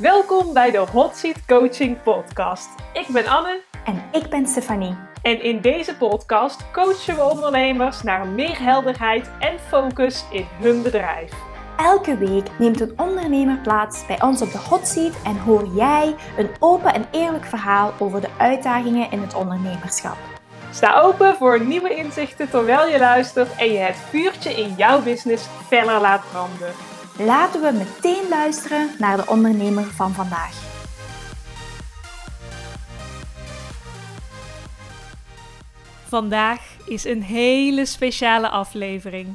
Welkom bij de Hot Seat Coaching Podcast. Ik ben Anne. En ik ben Stefanie. En in deze podcast coachen we ondernemers naar meer helderheid en focus in hun bedrijf. Elke week neemt een ondernemer plaats bij ons op de hot seat en hoor jij een open en eerlijk verhaal over de uitdagingen in het ondernemerschap. Sta open voor nieuwe inzichten terwijl je luistert en je het vuurtje in jouw business feller laat branden. Laten we meteen luisteren naar de ondernemer van vandaag. Vandaag is een hele speciale aflevering.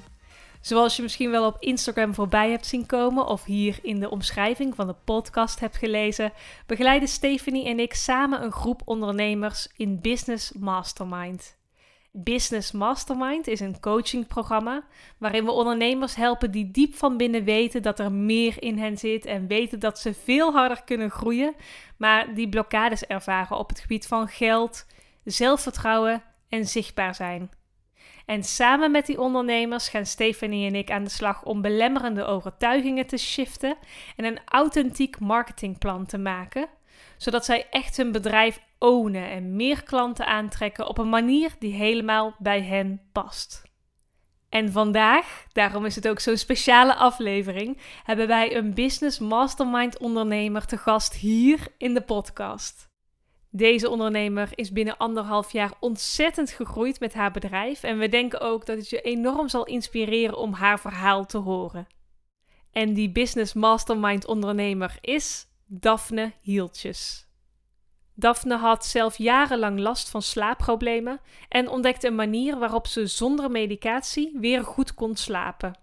Zoals je misschien wel op Instagram voorbij hebt zien komen of hier in de omschrijving van de podcast hebt gelezen, begeleiden Stephanie en ik samen een groep ondernemers in Business Mastermind. Business Mastermind is een coachingprogramma waarin we ondernemers helpen die diep van binnen weten dat er meer in hen zit en weten dat ze veel harder kunnen groeien, maar die blokkades ervaren op het gebied van geld, zelfvertrouwen en zichtbaar zijn. En samen met die ondernemers gaan Stephanie en ik aan de slag om belemmerende overtuigingen te shiften en een authentiek marketingplan te maken, zodat zij echt hun bedrijf ownen en meer klanten aantrekken op een manier die helemaal bij hen past. En vandaag, daarom is het ook zo'n speciale aflevering, hebben wij een business mastermind ondernemer te gast hier in de podcast. Deze ondernemer is binnen anderhalf jaar ontzettend gegroeid met haar bedrijf en we denken ook dat het je enorm zal inspireren om haar verhaal te horen. En die business mastermind ondernemer is Daphne Hieltjes. Daphne had zelf jarenlang last van slaapproblemen en ontdekte een manier waarop ze zonder medicatie weer goed kon slapen.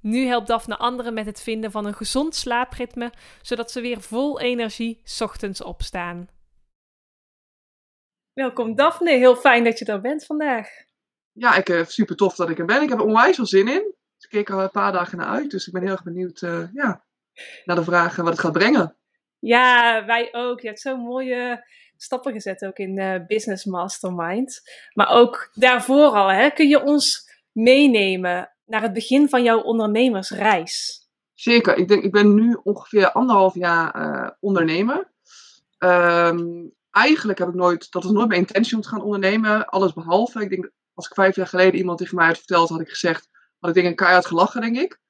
Nu helpt Daphne anderen met het vinden van een gezond slaapritme, zodat ze weer vol energie ochtends opstaan. Welkom Daphne, heel fijn dat je er bent vandaag. Ja, ik, uh, super tof dat ik er ben. Ik heb er onwijs veel zin in. Ik keek al een paar dagen naar uit, dus ik ben heel erg benieuwd uh, ja, naar de vraag wat het gaat brengen. Ja, wij ook. Je hebt zo'n mooie stappen gezet ook in uh, Business Mastermind. Maar ook daarvoor al, hè, kun je ons meenemen naar het begin van jouw ondernemersreis? Zeker. Ik, denk, ik ben nu ongeveer anderhalf jaar ondernemer. Um, eigenlijk heb ik nooit, dat was nooit mijn intentie om te gaan ondernemen. Alles behalve. Ik denk, als ik vijf jaar geleden iemand tegen mij had verteld, had ik gezegd, had ik denk een keihard gelachen, denk ik.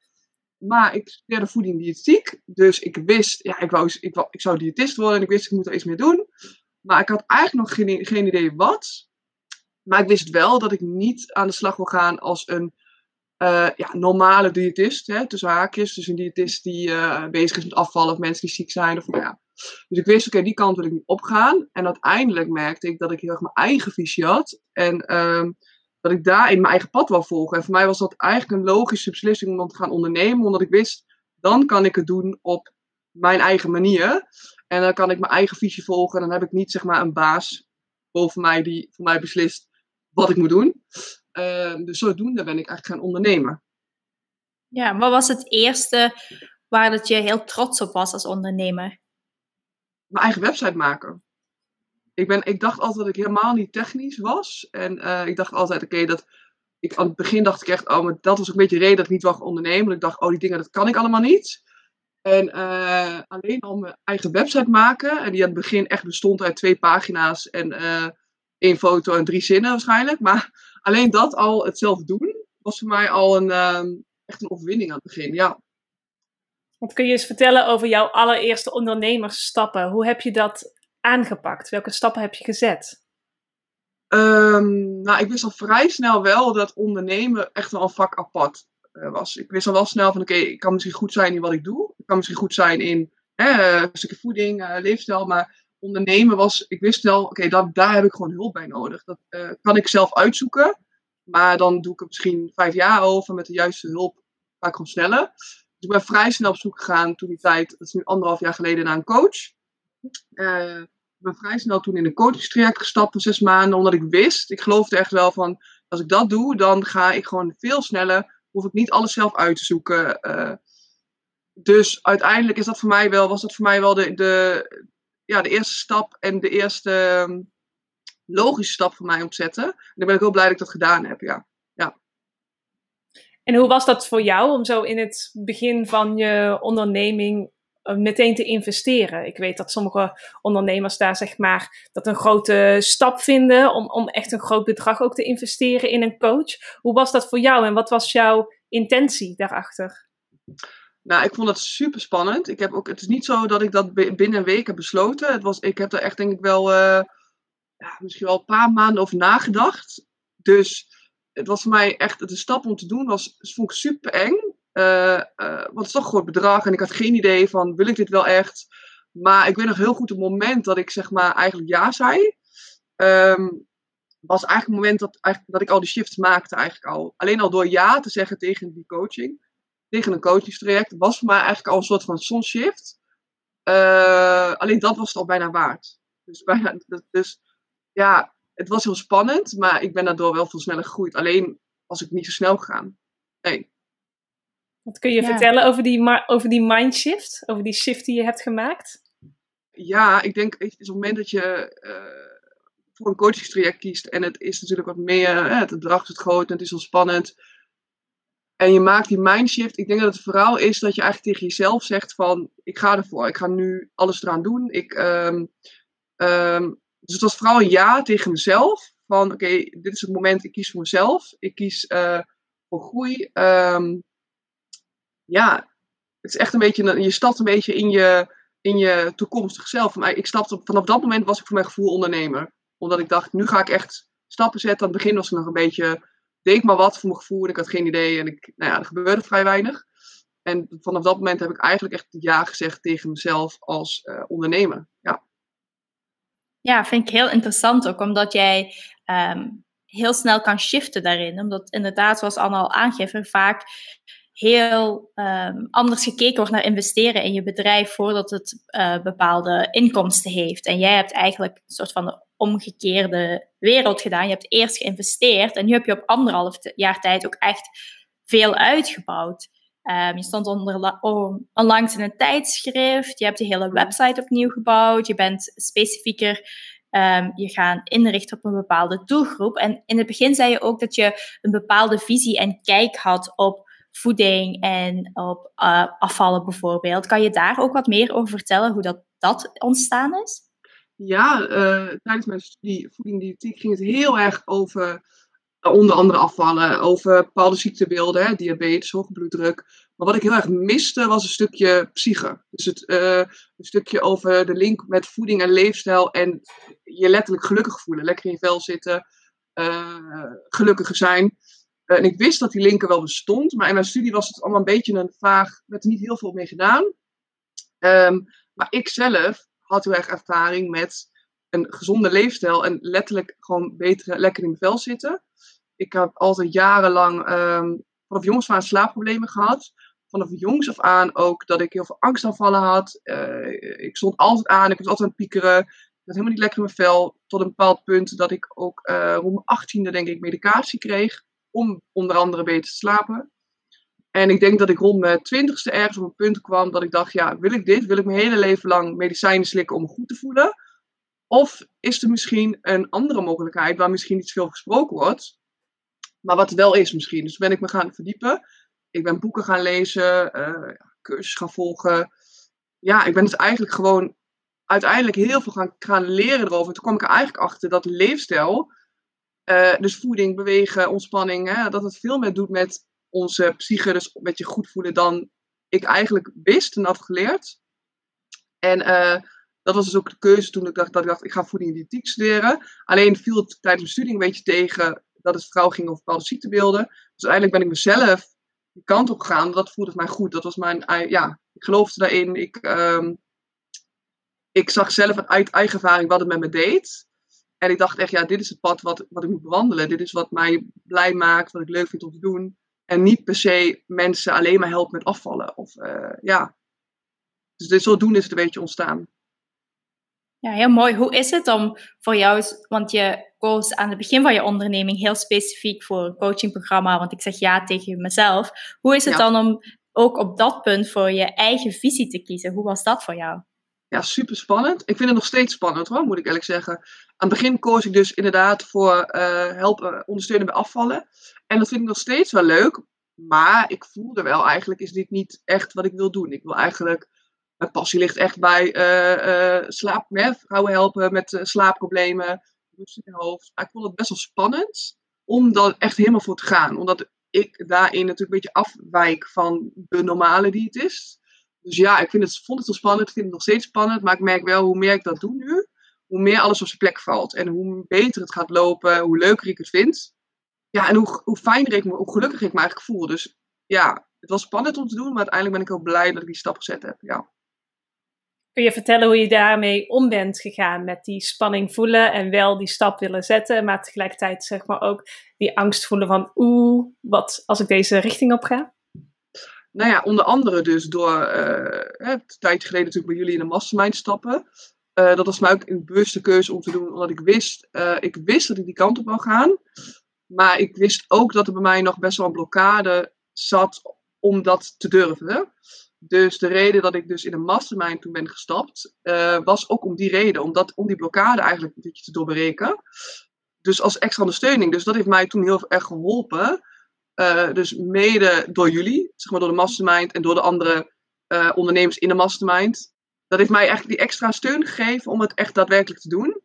Maar ik studeerde voeding diëtiek. Dus ik wist, ja, ik, wou, ik, wou, ik zou diëtist worden en ik wist, ik moet er iets mee doen. Maar ik had eigenlijk nog geen, geen idee wat. Maar ik wist wel dat ik niet aan de slag wil gaan als een uh, ja, normale diëtist. Hè, tussen haakjes. Dus een diëtist die uh, bezig is met afvallen of mensen die ziek zijn. Of, nou ja, dus ik wist, oké, die kant wil ik niet opgaan. En uiteindelijk merkte ik dat ik heel erg mijn eigen visie had. En um, dat ik daarin mijn eigen pad wil volgen. En voor mij was dat eigenlijk een logische beslissing om dan te gaan ondernemen. Omdat ik wist, dan kan ik het doen op mijn eigen manier. En dan kan ik mijn eigen visie volgen. En dan heb ik niet zeg maar een baas boven mij die voor mij beslist wat ik moet doen. Uh, dus zodoende ben ik eigenlijk gaan ondernemen. Ja, wat was het eerste waar dat je heel trots op was als ondernemer? mijn eigen website maken. Ik, ben, ik dacht altijd dat ik helemaal niet technisch was. En uh, ik dacht altijd, oké, dat. Ik, aan het begin dacht ik echt, oh, maar dat was ook een beetje de reden dat ik niet wou ondernemen. Ik dacht, oh, die dingen, dat kan ik allemaal niet. En uh, alleen al mijn eigen website maken. En die aan het begin echt bestond uit twee pagina's en uh, één foto en drie zinnen waarschijnlijk. Maar alleen dat al, het zelf doen, was voor mij al een, echt een overwinning aan het begin. Ja. Wat kun je eens vertellen over jouw allereerste ondernemersstappen? Hoe heb je dat aangepakt? Welke stappen heb je gezet? Um, nou, ik wist al vrij snel wel dat ondernemen echt wel een vak apart uh, was. Ik wist al wel snel van, oké, ik kan misschien goed zijn in wat ik doe. Ik kan misschien goed zijn in uh, een stukje voeding, uh, leefstijl. Maar ondernemen was, ik wist wel, oké, daar heb ik gewoon hulp bij nodig. Dat kan ik zelf uitzoeken. Maar dan doe ik het misschien vijf jaar over met de juiste hulp. Ga ik gewoon sneller. Dus ik ben vrij snel op zoek gegaan toen die tijd, dat is nu anderhalf jaar geleden, naar een coach. Ben vrij snel toen in een coachingstraject gestapt voor zes maanden, omdat ik wist, ik geloofde echt wel van, als ik dat doe, dan ga ik gewoon veel sneller, hoef ik niet alles zelf uit te zoeken. Uh, dus uiteindelijk is dat voor mij wel, was dat voor mij wel de, de, ja, de eerste stap en de eerste um, logische stap voor mij om te zetten. En dan ben ik heel blij dat ik dat gedaan heb, ja. En hoe was dat voor jou om zo in het begin van je onderneming eh, meteen te investeren. Ik weet dat sommige ondernemers daar zeg maar dat een grote stap vinden om, om echt een groot bedrag ook te investeren in een coach. Hoe was dat voor jou en wat was jouw intentie daarachter? Nou, ik vond dat super spannend. Ik heb ook, het is niet zo dat ik dat binnen een week heb besloten. Het was, ik heb er echt denk ik wel uh, ja, misschien wel een paar maanden over nagedacht. Dus het was voor mij echt de stap om te doen. Was, vond ik super eng. Uh, want het is toch een groot bedrag en ik had geen idee van wil ik dit wel echt. Maar ik weet nog heel goed het moment dat ik zeg maar eigenlijk ja zei. Um, was eigenlijk het moment dat, eigenlijk, dat ik al die shifts maakte eigenlijk al. Alleen al door ja te zeggen tegen die coaching, tegen een coachingstraject, was voor mij eigenlijk al een soort van zonshift. Uh, alleen dat was het al bijna waard. Dus, bijna, dus ja, het was heel spannend, maar ik ben daardoor wel veel sneller gegroeid. Alleen was ik niet zo snel gegaan. Nee. Wat kun je vertellen over die, over die mindshift? Over die shift die je hebt gemaakt? Ja, ik denk, het is op het moment dat je uh, voor een coachingstraject kiest en het is natuurlijk wat meer, het bedrag is het groot en het is wel spannend. En je maakt die mindshift. Ik denk dat het vooral is dat je eigenlijk tegen jezelf zegt van, ik ga ervoor. Ik ga nu alles eraan doen. Ik, um, um, dus het was vooral een ja tegen mezelf. Van oké, dit is het moment, ik kies voor mezelf. Ik kies uh, voor groei. Um, ja, het is echt een beetje, je stapt een beetje in je, in je toekomstig zelf. Maar ik stapte, vanaf dat moment was ik voor mijn gevoel ondernemer. Omdat ik dacht, nu ga ik echt stappen zetten. Aan het begin was ik nog een beetje, deed maar wat voor mijn gevoel. En ik had geen idee en ik, nou ja, er gebeurde vrij weinig. En vanaf dat moment heb ik eigenlijk echt ja gezegd tegen mezelf als uh, ondernemer. Ja. Ja, vind ik heel interessant ook, omdat jij um, heel snel kan shiften daarin. Omdat inderdaad, zoals Anne al aangeeft, vaak heel um, anders gekeken wordt naar investeren in je bedrijf voordat het uh, bepaalde inkomsten heeft. En jij hebt eigenlijk een soort van de omgekeerde wereld gedaan. Je hebt eerst geïnvesteerd en nu heb je op anderhalf jaar tijd ook echt veel uitgebouwd. Um, je stond onder, onlangs in een tijdschrift. Je hebt de hele website opnieuw gebouwd. Je bent specifieker um, je gaan inrichten op een bepaalde doelgroep. En in het begin zei je ook dat je een bepaalde visie en kijk had op voeding en op uh, afvallen bijvoorbeeld. Kan je daar ook wat meer over vertellen hoe dat, dat ontstaan is? Ja, uh, tijdens mijn studie voeding ging het heel erg over onder andere afvallen, over bepaalde ziektebeelden, diabetes, hoge bloeddruk. Maar wat ik heel erg miste was een stukje psyche. Dus het, een stukje over de link met voeding en leefstijl en je letterlijk gelukkig voelen. Lekker in je vel zitten, gelukkiger zijn. Uh, en ik wist dat die linker wel bestond, maar in mijn studie was het allemaal een beetje een vaag, werd er niet heel veel mee gedaan. Um, maar ik zelf had heel erg ervaring met een gezonde leefstijl en letterlijk gewoon beter lekker in mijn vel zitten. Ik heb altijd jarenlang um, vanaf jongs af aan slaapproblemen gehad. Vanaf jongs af aan ook dat ik heel veel angstaanvallen had. Uh, ik stond altijd aan, ik was altijd aan het piekeren. Ik was helemaal niet lekker in mijn vel. Tot een bepaald punt dat ik ook uh, rond mijn achttiende denk ik medicatie kreeg. Om onder andere beter te slapen. En ik denk dat ik rond mijn twintigste ergens op een punt kwam dat ik dacht, ja, wil ik dit? Wil ik mijn hele leven lang medicijnen slikken om me goed te voelen? Of is er misschien een andere mogelijkheid waar misschien niet veel gesproken wordt, maar wat wel is misschien. Dus ben ik me gaan verdiepen. Ik ben boeken gaan lezen, uh, cursus gaan volgen. Ja, ik ben dus eigenlijk gewoon uiteindelijk heel veel gaan, gaan leren erover. Toen kwam ik er eigenlijk achter dat leefstijl, uh, dus voeding, bewegen, ontspanning, hè, dat het veel meer doet met onze psyche, dus met je goed voelen, dan ik eigenlijk wist en had geleerd. En uh, dat was dus ook de keuze toen ik dacht dat ik dacht, ik ga voeding en diëtiek studeren. Alleen viel het tijdens mijn studie een beetje tegen dat het vooral ging over bepaalde ziektebeelden. Dus uiteindelijk ben ik mezelf die kant op gegaan. Dat voelde mij goed. Dat was mijn, ja, ik geloofde daarin. Ik, um, ik zag zelf uit eigen ervaring wat het met me deed. En ik dacht echt, ja, dit is het pad wat, wat ik moet bewandelen. Dit is wat mij blij maakt, wat ik leuk vind om te doen. En niet per se mensen alleen maar helpen met afvallen. Of, uh, ja. Dus dit, zodoende is het een beetje ontstaan. Ja, heel mooi. Hoe is het om voor jou, want je koos aan het begin van je onderneming heel specifiek voor een coachingprogramma, want ik zeg ja tegen mezelf. Hoe is het dan om ook op dat punt voor je eigen visie te kiezen? Hoe was dat voor jou? Ja, super spannend. Ik vind het nog steeds spannend hoor, moet ik eerlijk zeggen. Aan het begin koos ik dus inderdaad voor uh, helpen, ondersteunen bij afvallen. En dat vind ik nog steeds wel leuk. Maar ik voelde wel, eigenlijk is dit niet echt wat ik wil doen. Ik wil eigenlijk mijn passie ligt echt bij uh, slaap, hè, vrouwen helpen met slaapproblemen, rust in hoofd. ik vond het best wel spannend om daar echt helemaal voor te gaan. Omdat ik daarin natuurlijk een beetje afwijk van de normale die het is. Dus ja, ik vind het, vond het wel spannend, ik vind het nog steeds spannend, maar ik merk wel hoe meer ik dat doe nu, hoe meer alles op zijn plek valt. En hoe beter het gaat lopen, hoe leuker ik het vind. Ja, en hoe, hoe fijner ik me, hoe gelukkiger ik me eigenlijk voel. Dus ja, het was spannend om te doen, maar uiteindelijk ben ik ook blij dat ik die stap gezet heb. Ja. Kun je vertellen hoe je daarmee om bent gegaan met die spanning voelen en wel die stap willen zetten, maar tegelijkertijd zeg maar ook die angst voelen van oeh, wat als ik deze richting op ga? Nou ja, onder andere dus door uh, een tijd geleden natuurlijk bij jullie in de mastermind stappen. Uh, dat was mij ook een bewuste keuze om te doen, omdat ik wist, uh, ik wist dat ik die kant op wou gaan. Maar ik wist ook dat er bij mij nog best wel een blokkade zat om dat te durven. Dus de reden dat ik dus in een mastermind toen ben gestapt, was ook om die reden. Om, dat, om die blokkade eigenlijk een beetje te doorbreken. Dus als extra ondersteuning. Dus dat heeft mij toen heel erg geholpen. Uh, dus mede door jullie, zeg maar door de mastermind en door de andere uh, ondernemers in de mastermind. Dat heeft mij eigenlijk die extra steun gegeven om het echt daadwerkelijk te doen.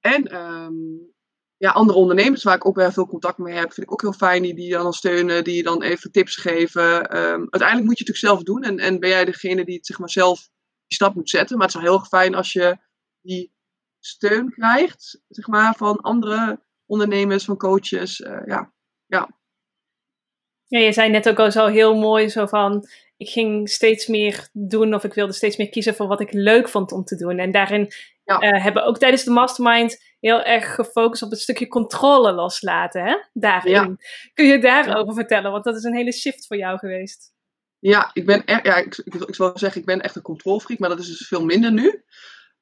En um, ja, andere ondernemers waar ik ook wel veel contact mee heb, vind ik ook heel fijn. Die, die dan steunen, die dan even tips geven. Um, uiteindelijk moet je het natuurlijk zelf doen. En, en ben jij degene die het zeg maar zelf die stap moet zetten. Maar het is wel heel fijn als je die steun krijgt, zeg maar, van andere ondernemers, van coaches. Uh, ja, ja. Ja, je zei net ook al zo heel mooi zo van ik ging steeds meer doen of ik wilde steeds meer kiezen voor wat ik leuk vond om te doen. En daarin ja. uh, hebben ook tijdens de mastermind heel erg gefocust op het stukje controle loslaten. Hè? Daarin. Kun je daarover vertellen? Want dat is een hele shift voor jou geweest. Ja, ik ben echt, ja, ik, ik, ik zou zeggen, ik ben echt een controlfreak, maar dat is dus veel minder nu.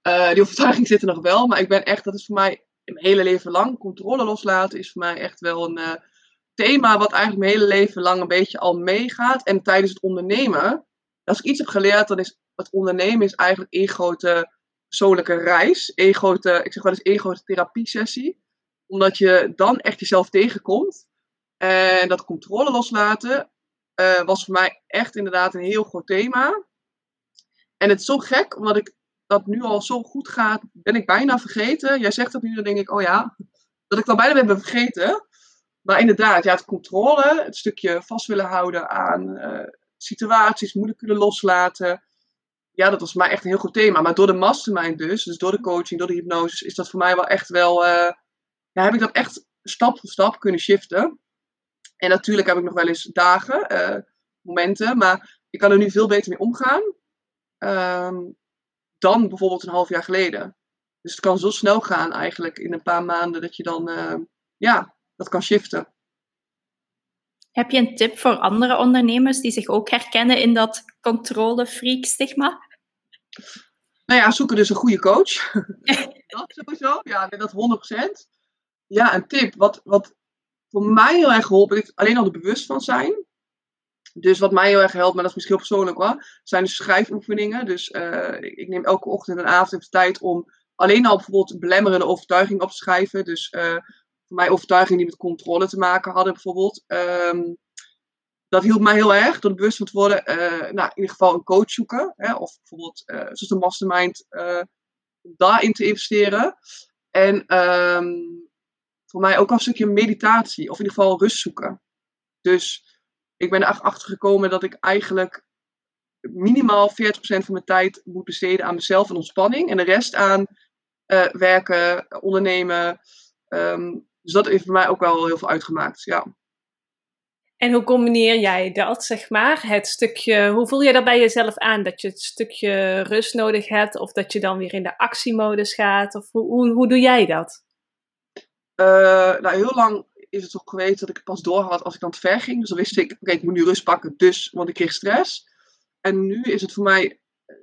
Uh, die overtuiging zit er nog wel, maar ik ben echt, dat is voor mij mijn hele leven lang. Controle loslaten is voor mij echt wel een uh, thema wat eigenlijk mijn hele leven lang een beetje al meegaat. En tijdens het ondernemen, als ik iets heb geleerd, dan is het ondernemen is eigenlijk één grote persoonlijke reis. Één grote, ik zeg wel eens één grote therapie-sessie. Omdat je dan echt jezelf tegenkomt. En dat controle loslaten uh, was voor mij echt inderdaad een heel groot thema. En het is zo gek, omdat ik dat nu al zo goed gaat, ben ik bijna vergeten. Jij zegt dat nu, dan denk ik, oh ja, dat ik dan bijna ben vergeten. Maar inderdaad, ja, het controle, het stukje vast willen houden aan uh, situaties, moeilijk kunnen loslaten. Ja, dat was voor mij echt een heel goed thema. Maar door de mastermind dus, dus door de coaching, door de hypnose, is dat voor mij wel echt wel, uh, ja, heb ik dat echt stap voor stap kunnen shiften. En natuurlijk heb ik nog wel eens dagen, uh, momenten, maar ik kan er nu veel beter mee omgaan um, dan bijvoorbeeld een half jaar geleden. Dus het kan zo snel gaan eigenlijk in een paar maanden dat je dan, ja, dat kan shiften. Heb je een tip voor andere ondernemers die zich ook herkennen in dat controle-freak stigma? Nou ja, zoeken dus een goede coach. dat sowieso, ja, dat 100%. Ja, een tip. Wat, wat voor mij heel erg geholpen heeft, alleen al er bewust van zijn. Dus wat mij heel erg helpt, maar dat is misschien heel persoonlijk hoor, zijn dus schrijfoefeningen. Dus uh, ik neem elke ochtend en avond de tijd om alleen al bijvoorbeeld belemmerende overtuiging op te schrijven. Dus uh, voor mij overtuigingen die met controle te maken hadden bijvoorbeeld. Um, dat hielp mij heel erg door bewust van te worden. Uh, nou, in ieder geval een coach zoeken. Hè, of bijvoorbeeld, uh, zoals een mastermind, uh, daarin te investeren. En um, voor mij ook al een stukje meditatie. Of in ieder geval rust zoeken. Dus ik ben erachter gekomen dat ik eigenlijk minimaal 40% van mijn tijd moet besteden aan mezelf en ontspanning. En de rest aan werken, ondernemen. Um, dus dat heeft voor mij ook wel heel veel uitgemaakt, ja. En hoe combineer jij dat, zeg maar? Het stukje, hoe voel je dat bij jezelf aan? Dat je het stukje rust nodig hebt, of dat je dan weer in de actiemodus gaat? Of hoe, hoe, hoe doe jij dat? Uh, nou, heel lang is het toch geweest dat ik het pas door had als ik aan het ver ging. Dus dan wist ik, oké, okay, ik moet nu rust pakken, dus, want ik kreeg stress. En nu is het voor mij eh,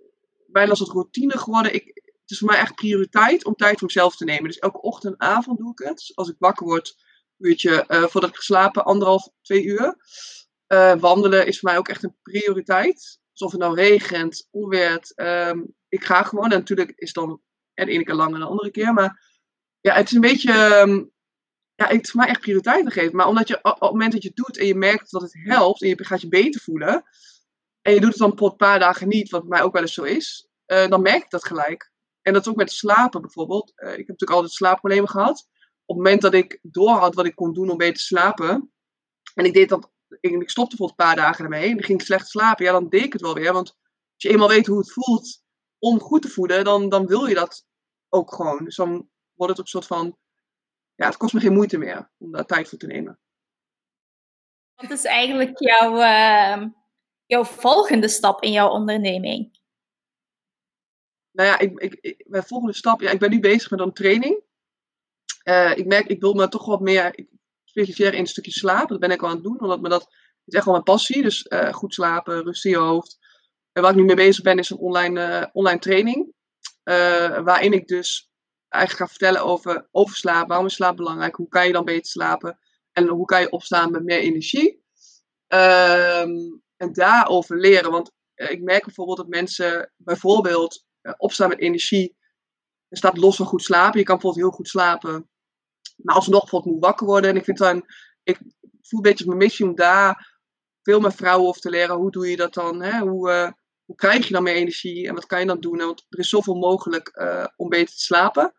bijna als het routine geworden. Ik, is voor mij echt prioriteit om tijd voor mezelf te nemen. Dus elke ochtend en avond doe ik het. Dus als ik wakker word, uurtje uh, voordat ik geslapen, anderhalf, twee uur. Uh, wandelen is voor mij ook echt een prioriteit. Dus of het nou regent, onweert, um, ik ga gewoon. En natuurlijk is dan de ene keer langer dan de andere keer. Maar ja, het is een beetje. Um, ja, het is voor mij echt prioriteit te geven. Maar omdat je op het moment dat je het doet en je merkt dat het helpt en je gaat je beter voelen, en je doet het dan voor een paar dagen niet, wat bij mij ook wel eens zo is, uh, dan merk ik dat gelijk. En dat is ook met slapen bijvoorbeeld. Uh, ik heb natuurlijk altijd slaapproblemen gehad. Op het moment dat ik doorhad wat ik kon doen om beter te slapen, en ik deed dat, ik, stopte voor een paar dagen ermee, en ging slecht slapen, ja, dan deed ik het wel weer. Want als je eenmaal weet hoe het voelt om goed te voeden, dan, dan wil je dat ook gewoon. Dus dan wordt het ook een soort van, ja, het kost me geen moeite meer om daar tijd voor te nemen. Wat is eigenlijk jouw, uh, jouw volgende stap in jouw onderneming? Nou ja, ik, ik, mijn volgende stap, ja, ik ben nu bezig met een training. Uh, ik merk, ik wil me toch wat meer specialiseren in een stukje slaap. Dat ben ik al aan het doen, omdat me dat is echt wel mijn passie. Dus uh, goed slapen, rust in je hoofd. En waar ik nu mee bezig ben, is een online, uh, online training. waarin ik dus eigenlijk ga vertellen over, slaap. Waarom is slaap belangrijk? Hoe kan je dan beter slapen? En hoe kan je opstaan met meer energie? Um, en daarover leren. Want ik merk bijvoorbeeld dat mensen bijvoorbeeld opstaan met energie. Er staat los van goed slapen. Je kan bijvoorbeeld heel goed slapen. Maar alsnog bijvoorbeeld moet wakker worden. En ik vind dan, ik voel een beetje mijn missie om daar veel meer vrouwen over te leren. Hoe doe je dat dan? Hè? Hoe, uh, hoe krijg je dan meer energie? En wat kan je dan doen? Want er is zoveel mogelijk uh, om beter te slapen.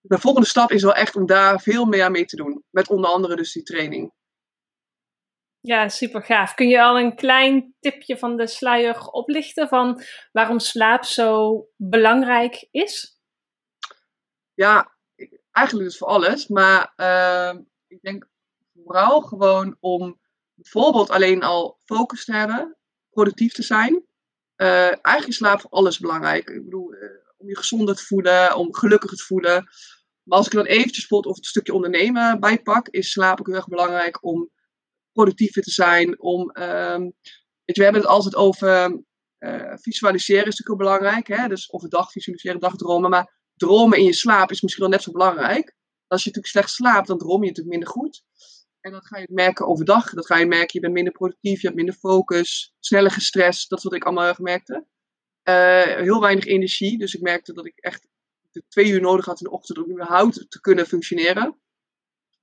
De volgende stap is wel echt om daar veel meer mee te doen. Met onder andere dus die training. Ja, super gaaf. Kun je al een klein tipje van de sluier oplichten van waarom slaap zo belangrijk is? Ja, eigenlijk dus voor alles. Maar uh, ik denk vooral gewoon om bijvoorbeeld alleen al focus te hebben, productief te zijn. Uh, eigenlijk is slaap voor alles belangrijk. Ik bedoel, uh, om je gezonder te voelen, om gelukkiger te voelen. Maar als ik dan eventjes bijvoorbeeld of het stukje ondernemen bijpak, is slaap ook heel erg belangrijk om productiever te zijn. Om, um, weet je, we hebben het altijd over uh, visualiseren is natuurlijk belangrijk. Hè? Dus overdag visualiseren, dagdromen. Maar dromen in je slaap is misschien wel net zo belangrijk. Als je natuurlijk slecht slaapt, dan droom je natuurlijk minder goed. En dat ga je merken overdag. Dat ga je merken, je bent minder productief, je hebt minder focus, sneller gestrest. Dat is wat ik allemaal merkte. Uh, heel weinig energie. Dus ik merkte dat ik echt de twee uur nodig had in de ochtend om überhaupt te kunnen functioneren.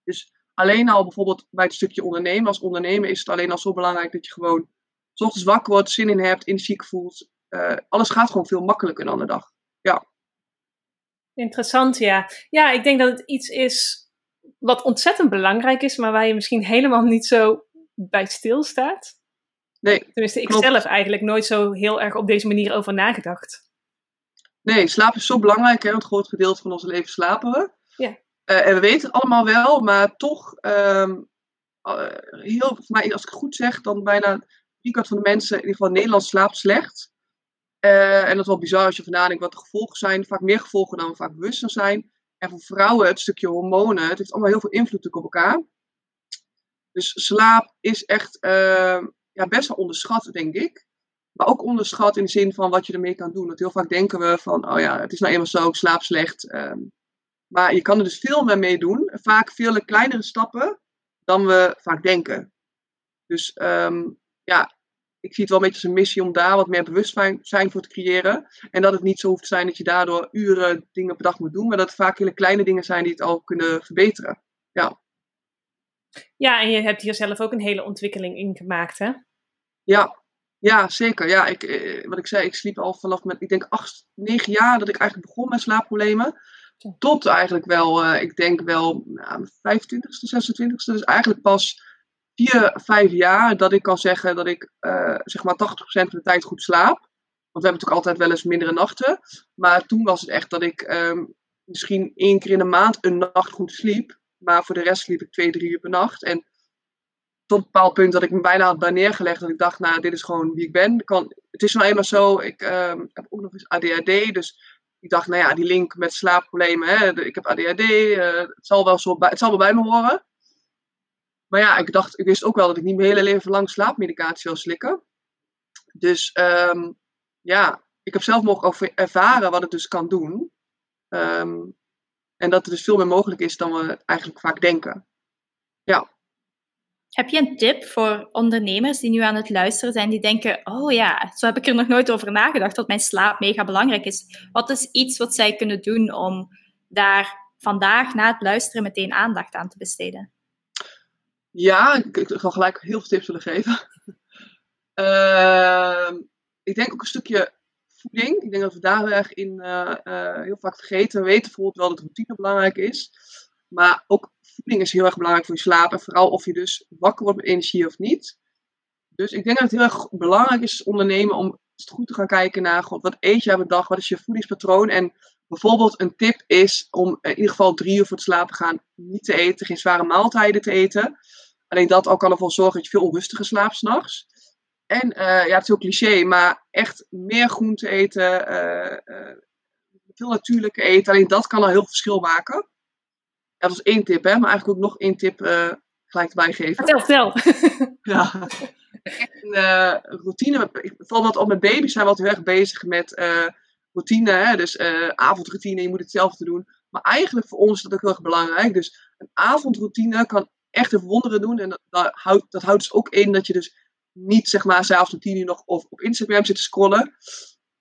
Dus alleen al bijvoorbeeld bij het stukje ondernemen. Als ondernemer is het alleen al zo belangrijk dat je gewoon s ochtends wakker wordt, zin in hebt, energiek voelt. Uh, alles gaat gewoon veel makkelijker dan de dag. Ja. Interessant, ja. Ja, ik denk dat het iets is wat ontzettend belangrijk is, maar waar je misschien helemaal niet zo bij stilstaat. Nee. Tenminste, ik klopt. zelf eigenlijk nooit zo heel erg op deze manier over nagedacht. Nee, slaap is zo belangrijk, hè? Want het groot gedeelte van ons leven slapen we. Ja. Uh, en we weten het allemaal wel, maar toch, um, uh, heel, mij, als ik het goed zeg, dan bijna driekwart van de mensen, in ieder geval in Nederland, slaapt slecht. Uh, en dat is wel bizar als je van nadenkt wat de gevolgen zijn. Vaak meer gevolgen dan we vaak bewust zijn. En voor vrouwen het stukje hormonen, het heeft allemaal heel veel invloed op elkaar. Dus slaap is echt ja, best wel onderschat, denk ik. Maar ook onderschat in de zin van wat je ermee kan doen. Want heel vaak denken we van, oh ja, het is nou eenmaal zo, ik slaap slecht. Um, maar je kan er dus veel meer mee doen. Vaak veel kleinere stappen dan we vaak denken. Dus um, ja, ik zie het wel een beetje als een missie om daar wat meer bewustzijn voor te creëren. En dat het niet zo hoeft te zijn dat je daardoor uren dingen per dag moet doen. Maar dat het vaak hele kleine dingen zijn die het al kunnen verbeteren. Ja. Ja, en je hebt hier zelf ook een hele ontwikkeling in gemaakt, hè? Ja, ja zeker. Ja, ik, eh, wat ik zei, ik sliep al vanaf met, ik denk, acht, negen jaar dat ik eigenlijk begon met slaapproblemen. Tot eigenlijk wel, uh, ik denk wel, nou, 25ste, 26ste. Dus eigenlijk pas vier, vijf jaar dat ik kan zeggen dat ik uh, zeg maar 80% van de tijd goed slaap. Want we hebben natuurlijk altijd wel eens mindere nachten. Maar toen was het echt dat ik um, misschien één keer in de maand een nacht goed sliep. Maar voor de rest sliep ik twee, drie uur per nacht. En tot een bepaald punt dat ik me bijna had bij neergelegd. Dat ik dacht, nou, dit is gewoon wie ik ben. Kan, het is nou eenmaal zo, ik um, heb ook nog eens ADHD. Dus ik dacht, nou ja, die link met slaapproblemen. Hè, ik heb ADHD, uh, het zal wel zo bij, het zal wel bij me horen. Maar ja, ik dacht, ik wist ook wel dat ik niet mijn hele leven lang slaapmedicatie wil slikken. Dus um, ja, ik heb zelf mogen ervaren wat het dus kan doen. Um, en dat er dus veel meer mogelijk is dan we eigenlijk vaak denken. Ja. Heb je een tip voor ondernemers die nu aan het luisteren zijn, die denken: Oh ja, zo heb ik er nog nooit over nagedacht dat mijn slaap mega belangrijk is? Wat is iets wat zij kunnen doen om daar vandaag na het luisteren meteen aandacht aan te besteden? Ja, ik, ga gelijk heel veel tips willen geven. Ehm, ik denk ook een stukje voeding. Ik denk dat we daar erg in eh, eh, heel vaak vergeten. We weten bijvoorbeeld wel dat routine belangrijk is. Maar ook voeding is heel erg belangrijk voor je slaap. En vooral of je dus wakker wordt met energie of niet. Dus ik denk dat het heel erg belangrijk is ondernemen om goed te gaan kijken naar wat eet je op een dag, wat is je voedingspatroon. En bijvoorbeeld een tip is om in ieder geval drie uur voor het slapen gaan niet te eten, geen zware maaltijden te eten. Alleen dat al kan ervoor zorgen dat je veel onrustiger slaapt s'nachts. En uh, ja, het is heel cliché, maar echt meer groente eten, uh, veel natuurlijke eten. Alleen dat kan al heel veel verschil maken. Dat is één tip, hè, maar eigenlijk ook nog één tip gelijk erbij geven. Vertel, vertel. ja, een routine. Vooral op met baby's zijn we altijd heel erg bezig met routine. Hè? Dus avondroutine, je moet hetzelfde doen. Maar eigenlijk voor ons is dat ook heel erg belangrijk. Dus een avondroutine kan echt een wonderen doen. En dat, houdt, dat houdt dus ook in dat je dus niet zeg maar s'avonds om tien uur nog of op Instagram zit te scrollen.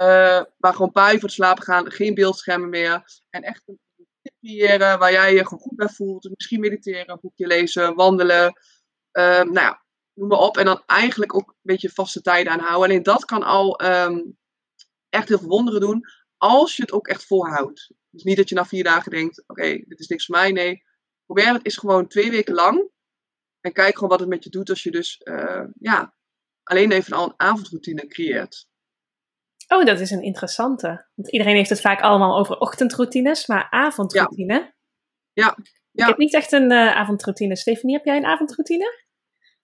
Uh, maar gewoon paar uur voor het slapen gaan, geen beeldschermen meer. En echt een creëren waar jij je gewoon goed bij voelt. Misschien mediteren, een boekje lezen, wandelen. Uh, nou ja, noem maar op. En dan eigenlijk ook een beetje vaste tijden aanhouden. Alleen dat kan al um, echt heel veel wonderen doen. Als je het ook echt volhoudt. Dus niet dat je na vier dagen denkt, oké, dit is niks voor mij. Nee, probeer het eens gewoon twee weken lang. En kijk gewoon wat het met je doet als je dus uh, ja, alleen even al een avondroutine creëert. Oh, dat is een interessante. Want iedereen heeft het vaak allemaal over ochtendroutines, maar avondroutine. Ja. ja. Ik heb niet echt een uh, avondroutine. Stephanie, heb jij een avondroutine?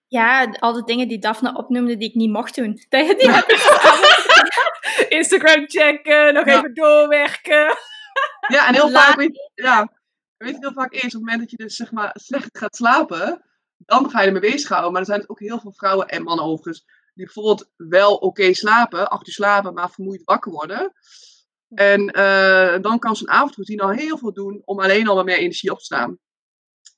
Ja, al de dingen die Daphne opnoemde die ik niet mocht doen. Die, die heb ik Instagram checken, nog ja. even doorwerken. Ja, en heel vaak, weet, ja, weet je, heel vaak eerst op het moment dat je dus zeg maar slecht gaat slapen, dan ga je ermee bezighouden. Maar er zijn ook heel veel vrouwen en mannen overigens, die bijvoorbeeld wel oké slapen, acht uur slapen, maar vermoeid wakker worden. En uh, dan kan zo'n avondroutine al heel veel doen om alleen al wat meer energie op te staan.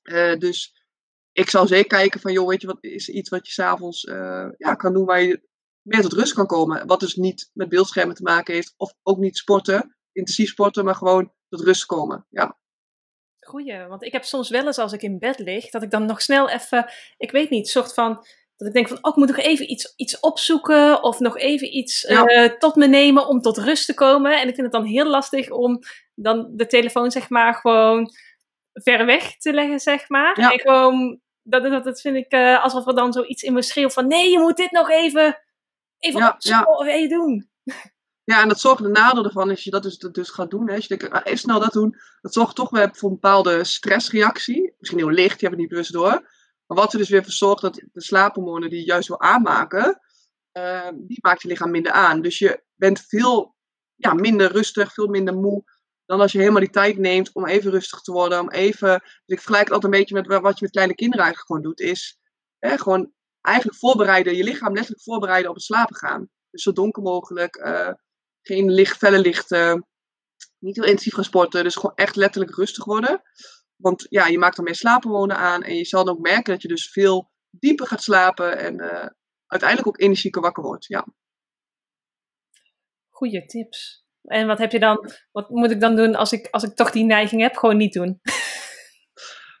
Uh, dus ik zou zeker kijken van, joh, weet je, wat is iets wat je s'avonds uh, ja, kan doen waar je meer tot rust kan komen. Wat dus niet met beeldschermen te maken heeft, of ook niet sporten, intensief sporten, maar gewoon tot rust komen. Ja. Goeie, want ik heb soms wel eens als ik in bed lig, dat ik dan nog snel even, ik weet niet, soort van, dat ik denk van, oh, ik moet nog even iets, iets opzoeken of nog even iets ja. uh, tot me nemen om tot rust te komen. En ik vind het dan heel lastig om dan de telefoon, zeg maar, gewoon ver weg te leggen, zeg maar. Ja. En gewoon, dat, dat, dat vind ik uh, alsof er dan zoiets in me schreeuwt van, nee, je moet dit nog even, even ja, opzoeken of even doen. Ja, en dat zorgt de nadeel ervan als je dat dus, dat dus gaat doen. Hè. Als je denkt, ah, even snel dat doen. Dat zorgt toch weer voor een bepaalde stressreactie. Misschien heel licht, je hebt het niet bewust door. Maar wat er dus weer voor zorgt dat de slaaphormonen die je juist wil aanmaken, uh, die maakt je lichaam minder aan. Dus je bent veel ja, minder rustig, veel minder moe dan als je helemaal die tijd neemt om even rustig te worden. Om even, dus ik vergelijk het altijd een beetje met wat je met kleine kinderen eigenlijk gewoon doet. Is hè, gewoon eigenlijk voorbereiden, je lichaam letterlijk voorbereiden op het slapen gaan. Dus zo donker mogelijk. Uh, geen licht, felle lichten. Niet heel intensief gaan sporten. Dus gewoon echt letterlijk rustig worden. Want ja, je maakt dan meer slaaphormonen aan. En je zal dan ook merken dat je dus veel dieper gaat slapen. En uh, uiteindelijk ook energieker wakker wordt. Ja. Goeie tips. En wat heb je dan, wat moet ik dan doen als ik, als ik toch die neiging heb? Gewoon niet doen.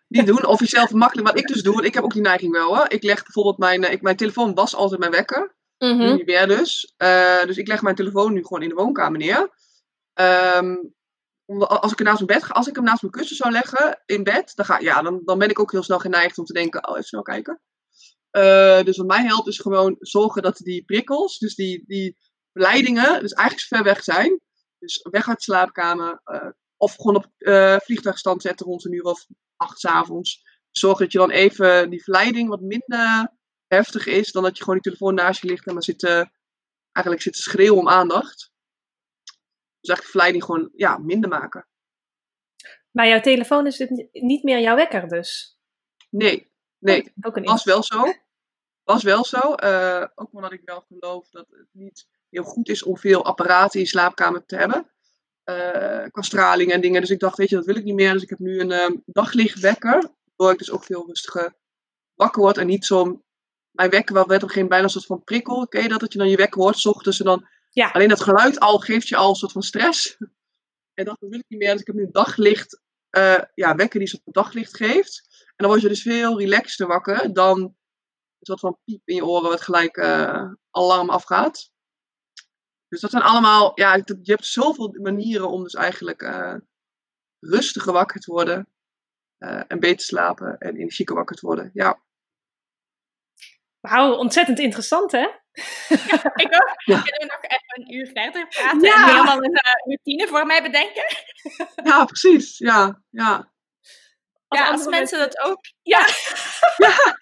Niet doen, of jezelf makkelijk. Wat ik dus doe, want ik heb ook die neiging wel hoor. Ik leg bijvoorbeeld mijn, ik, mijn telefoon was altijd mijn wekker. Mm Nu niet meer dus. Uh, dus ik leg mijn telefoon nu gewoon in de woonkamer neer. Um, als ik, naast mijn bed, als ik hem naast mijn kussen zou leggen in bed, dan, ga, ja, dan, dan ben ik ook heel snel geneigd om te denken, oh, even snel kijken. Uh, dus wat mij helpt is gewoon zorgen dat die prikkels, dus die, die verleidingen, dus eigenlijk ver weg zijn. Dus weg uit de slaapkamer. Uh, of gewoon op uh, vliegtuigstand zetten rond een uur of acht s avonds. Zorg dat je dan even die verleiding wat minder heftig is dan dat je gewoon die telefoon naast je ligt en maar zit, eigenlijk zit te schreeuwen om aandacht. Dus eigenlijk de verleiding gewoon ja, minder maken. Maar jouw telefoon is dit niet meer jouw wekker dus? Nee, nee. Ook was wel zo. Was wel zo. Uh, ook omdat ik wel geloof dat het niet heel goed is om veel apparaten in je slaapkamer te hebben. Uh, qua straling en dingen. Dus ik dacht, weet je, dat wil ik niet meer. Dus ik heb nu een um, daglichtwekker. Waardoor ik dus ook veel rustiger wakker word. En niet zo'n... Mijn wekker werd op een gegeven moment bijna een soort van prikkel. Oké, dat, dat je dan je wekker hoort, s ochtends. En dan ja. alleen dat geluid al geeft je al een soort van stress. En dat wil ik niet meer. Dus ik heb nu een daglicht, uh, ja, wekker die een soort daglicht geeft. En dan word je dus veel relaxter wakker dan soort van piep in je oren wat gelijk uh, alarm afgaat. Dus dat zijn allemaal, ja, je hebt zoveel manieren om dus eigenlijk uh, rustiger wakker te worden. En beter slapen en energieker wakker te worden. Ja. Wauw, ontzettend interessant hè? Ja, ik ook. Ja. Kunnen we nog even een uur verder praten ja. en helemaal een uh, routine voor mij bedenken? Ja, precies. Ja, ja. Als, ja, als mensen dat ook... Ja. Ja,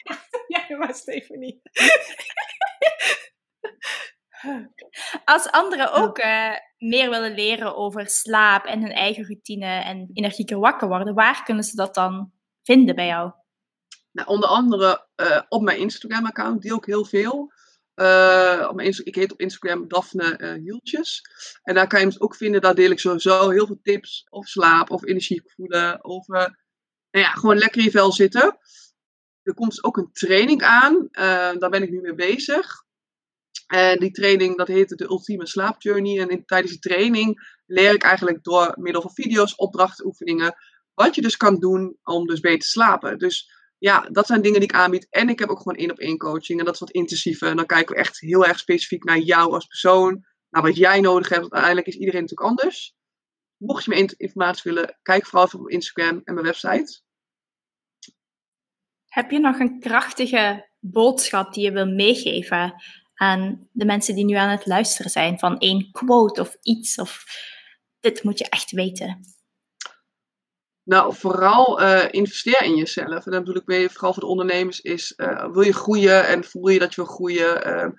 ja maar Stephanie. Als anderen ook uh, meer willen leren over slaap en hun eigen routine en energieker wakker worden, waar kunnen ze dat dan vinden bij jou? Nou, onder andere uh, op mijn Instagram-account deel ik heel veel. Uh, ik heet op Instagram Daphne Hieltjes. En daar kan je hem ook vinden. Daar deel ik sowieso heel veel tips over slaap, over energie voelen, over nou ja, gewoon lekker in vel zitten. Er komt ook een training aan. daar ben ik nu mee bezig. En die training, dat heet de Ultieme Slaapjourney. En in, tijdens die training leer ik eigenlijk door middel van video's, opdrachten, oefeningen, wat je dus kan doen om dus beter te slapen. Dus ja, dat zijn dingen die ik aanbied. En ik heb ook gewoon één op één coaching. En dat is wat intensiever. En dan kijken we echt heel erg specifiek naar jou als persoon. Naar wat jij nodig hebt. Want uiteindelijk is iedereen natuurlijk anders. Mocht je meer informatie willen, kijk vooral even op Instagram en mijn website. Heb je nog een krachtige boodschap die je wil meegeven aan de mensen die nu aan het luisteren zijn van één quote of iets of dit moet je echt weten? Nou, vooral uh, investeer in jezelf. En dan bedoel ik mee, vooral voor de ondernemers, is uh, wil je groeien en voel je dat je wil groeien. Uh,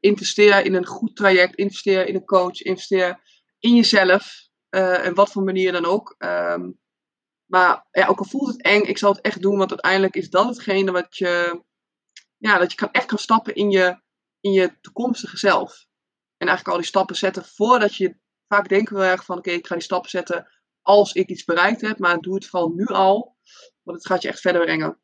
investeer in een goed traject, investeer in een coach, investeer in jezelf. en wat voor manier dan ook. Um, maar ja, ook al voelt het eng, ik zal het echt doen, want uiteindelijk is dat hetgene wat je, ja, dat je kan, echt kan stappen in je in je toekomstige zelf. En eigenlijk al die stappen zetten voordat je. Vaak denken we erg van: oké, ik ga die stappen zetten als ik iets bereikt heb. Maar doe het vooral nu al, want het gaat je echt verder brengen.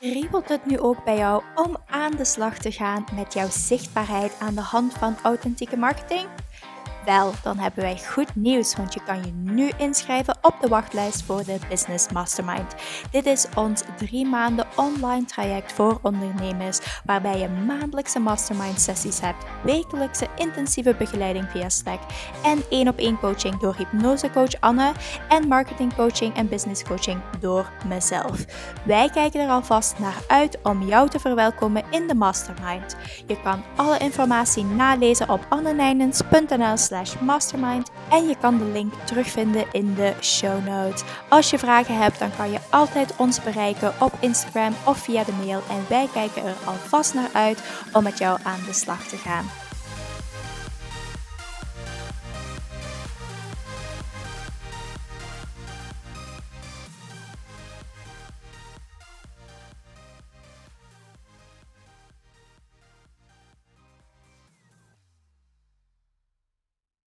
Riebelt het nu ook bij jou om aan de slag te gaan met jouw zichtbaarheid aan de hand van authentieke marketing? Wel, dan hebben wij goed nieuws, want je kan je nu inschrijven op de wachtlijst voor de Business Mastermind. Dit is ons drie maanden online traject voor ondernemers, waarbij je maandelijkse mastermind sessies hebt, wekelijkse intensieve begeleiding via Slack en één op één coaching door hypnosecoach Anne en marketing coaching en business coaching door mezelf. Wij kijken er alvast naar uit om jou te verwelkomen in de Mastermind. Je kan alle informatie nalezen op annenijnens.nl mastermind en je kan de link terugvinden in de show notes. Als je vragen hebt, dan kan je altijd ons bereiken op Instagram of via de mail en wij kijken er alvast naar uit om met jou aan de slag te gaan.